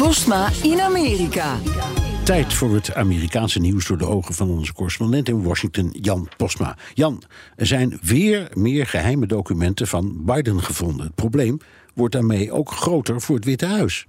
Postma in Amerika. Tijd voor het Amerikaanse nieuws door de ogen van onze correspondent in Washington, Jan Postma. Jan, er zijn weer meer geheime documenten van Biden gevonden. Het probleem wordt daarmee ook groter voor het Witte Huis.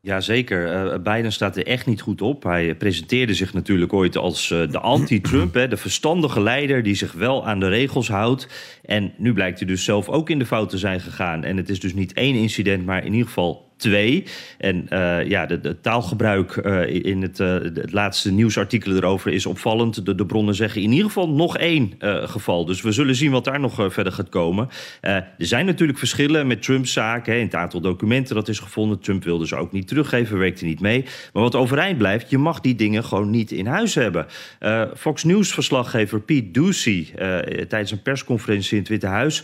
Jazeker, uh, Biden staat er echt niet goed op. Hij presenteerde zich natuurlijk ooit als uh, de anti-Trump, de verstandige leider die zich wel aan de regels houdt. En nu blijkt hij dus zelf ook in de fout te zijn gegaan. En het is dus niet één incident, maar in ieder geval twee. En uh, ja, de taalgebruik uh, in het, uh, het, laatste nieuwsartikel erover is opvallend. De, bronnen zeggen in ieder geval nog één geval. Dus we zullen zien wat daar nog verder gaat komen. er zijn natuurlijk verschillen met Trumps in het aantal documenten dat is gevonden. Trump wilde ze ook niet teruggeven, werkte niet mee. Maar wat overeind blijft, je mag die dingen gewoon niet in huis hebben. Fox News-verslaggever Pete Ducey tijdens een persconferentie in het Witte Huis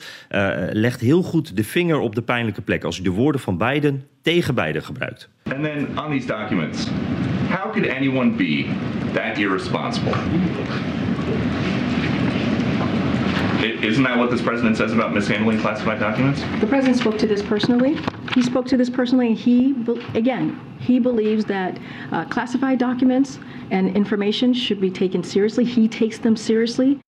legt heel goed de vinger op de pijnlijke plek. Als hij de woorden van Biden tegen beide gebruikt. And then on these documents, how could anyone be that irresponsible? Isn't that what this president says about mishandling classified documents? The president spoke to this personally. He spoke to this personally. He, again, he believes that uh, classified documents and information should be taken seriously. He takes them seriously.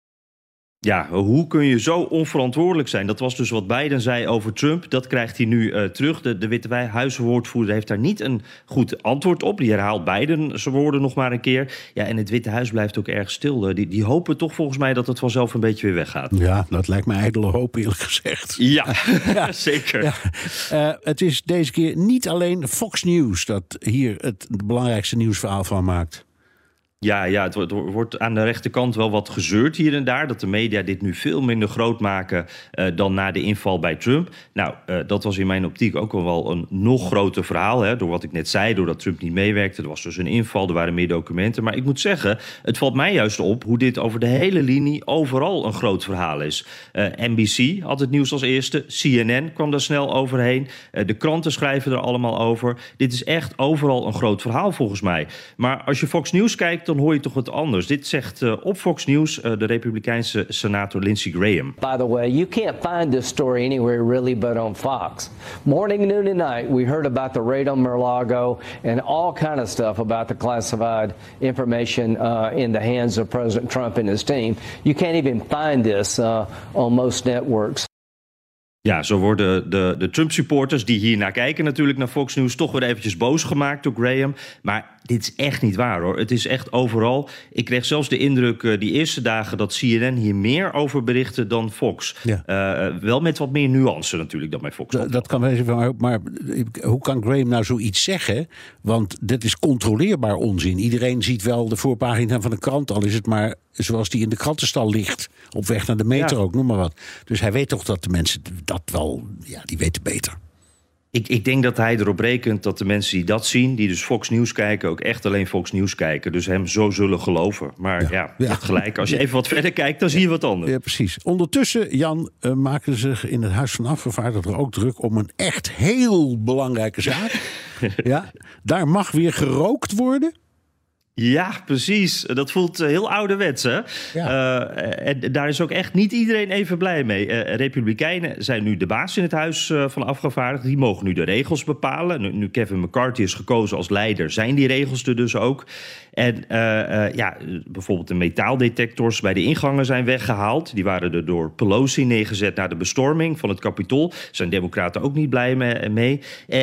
Ja, hoe kun je zo onverantwoordelijk zijn? Dat was dus wat Biden zei over Trump. Dat krijgt hij nu uh, terug. De, de Witte Huiswoordvoerder heeft daar niet een goed antwoord op. Die herhaalt Biden zijn woorden nog maar een keer. Ja, en het Witte Huis blijft ook erg stil. Die, die hopen toch volgens mij dat het vanzelf een beetje weer weggaat. Ja, dat lijkt me ijdele hoop eerlijk gezegd. Ja, ja. zeker. Ja. Uh, het is deze keer niet alleen Fox News dat hier het belangrijkste nieuwsverhaal van maakt. Ja, ja het, wordt, aan de rechterkant wel wat gezeurd hier en daar. Dat de media dit nu veel minder groot maken uh, dan na de inval bij Trump. Nou, uh, dat was in mijn optiek ook wel een nog groter verhaal. Hè, door wat ik net zei, doordat Trump niet meewerkte. Er was dus een inval, er waren meer documenten. Maar ik moet zeggen, het valt mij juist op hoe dit over de hele linie overal een groot verhaal is. Uh, NBC had het nieuws als eerste. CNN kwam daar snel overheen. de kranten schrijven er allemaal over. Dit is echt overal een groot verhaal volgens mij. Maar als je Fox News kijkt, dan hoor je toch wat anders. Dit zegt uh, op Fox News uh, de Republikeinse senator Lindsey Graham. By the way, you can't find this story anywhere really but on Fox. Morning, noon and night, we heard about the raid on Mar-a-Lago and all kind of stuff about the classified information uh, in the hands of President Trump and his team. You can't even find this on most networks. Ja, zo worden de, de Trump-supporters die hier naar kijken, natuurlijk naar Fox News, toch weer eventjes boos gemaakt door Graham. Maar dit is echt niet waar hoor. Het is echt overal. Ik kreeg zelfs de indruk uh, die eerste dagen dat CNN hier meer over berichtte dan Fox. Ja. Uh, wel met wat meer nuance natuurlijk dan bij Fox. Dat kan wel even, maar, maar hoe kan Graham nou zoiets zeggen? Want dit is controleerbaar onzin. Iedereen ziet wel de voorpagina van de krant, al is het maar zoals die in de krantenstal ligt. Op weg naar de meter ja. ook, noem maar wat. Dus hij weet toch dat de mensen dat wel, ja, die weten beter. Ik, ik, denk dat hij erop rekent dat de mensen die dat zien, die dus Fox News kijken, ook echt alleen Fox News kijken. Dus hem zo zullen geloven. Maar ja, ja, ja. gelijk. Als je even wat verder kijkt, dan zie je wat anders. Ja, precies. Ondertussen, Jan, uh, maken ze zich in het Huis van Afgevaardigden ook druk om een echt heel belangrijke zaak. ja, daar mag weer gerookt worden. Ja, precies. Dat voelt heel ouderwets, hè? Ja. Uh, en daar is ook echt niet iedereen even blij mee. Uh, Republikeinen zijn nu de baas in het Huis uh, van Afgevaardigden. Die mogen nu de regels bepalen. Nu, nu, Kevin McCarthy is gekozen als leider, zijn die regels er dus ook. En ja, bijvoorbeeld de metaaldetectors bij de ingangen zijn weggehaald. Die waren er door Pelosi neergezet na de bestorming van het Capitool. Zijn democraten ook niet blij mee.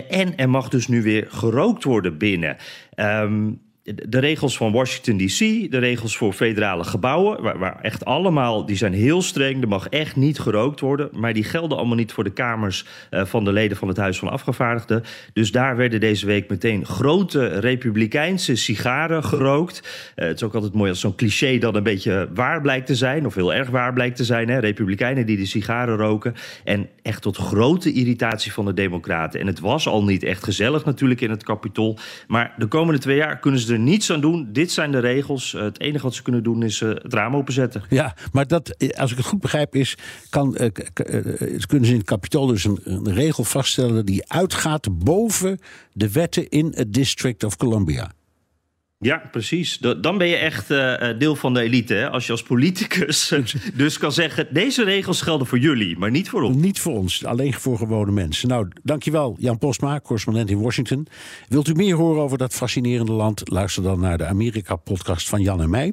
en er mag dus nu weer gerookt worden binnen. Um, de regels van Washington DC, de regels voor federale gebouwen, waar, waar, echt allemaal, die zijn heel streng. Er mag echt niet gerookt worden, maar die gelden allemaal niet voor de kamers uh, van de leden van het Huis van Afgevaardigden. Dus daar werden deze week meteen grote republikeinse sigaren gerookt. Uh, het is ook altijd mooi als zo'n cliché dan een beetje waar blijkt te zijn, of heel erg waar blijkt te zijn. Hè? Republikeinen die de sigaren roken. En echt tot grote irritatie van de Democraten. En het was al niet echt gezellig natuurlijk in het Capitool. Maar de komende twee jaar kunnen ze niets aan doen. Dit zijn de regels. Het enige wat ze kunnen doen is uh, het raam openzetten. Ja, maar dat, als ik het goed begrijp, is, kan, kunnen ze in het kapitool dus een, een, regel vaststellen die uitgaat boven de wetten in het District of Columbia. Ja, precies. Dan ben je echt uh, deel van de elite. Hè? Als je als politicus dus kan zeggen... deze regels gelden voor jullie, maar niet voor ons. Niet voor ons, alleen voor gewone mensen. Nou, dankjewel Jan Postma, correspondent in Washington. Wilt u meer horen over dat fascinerende land? Luister dan naar de Amerika-podcast van Jan en mij.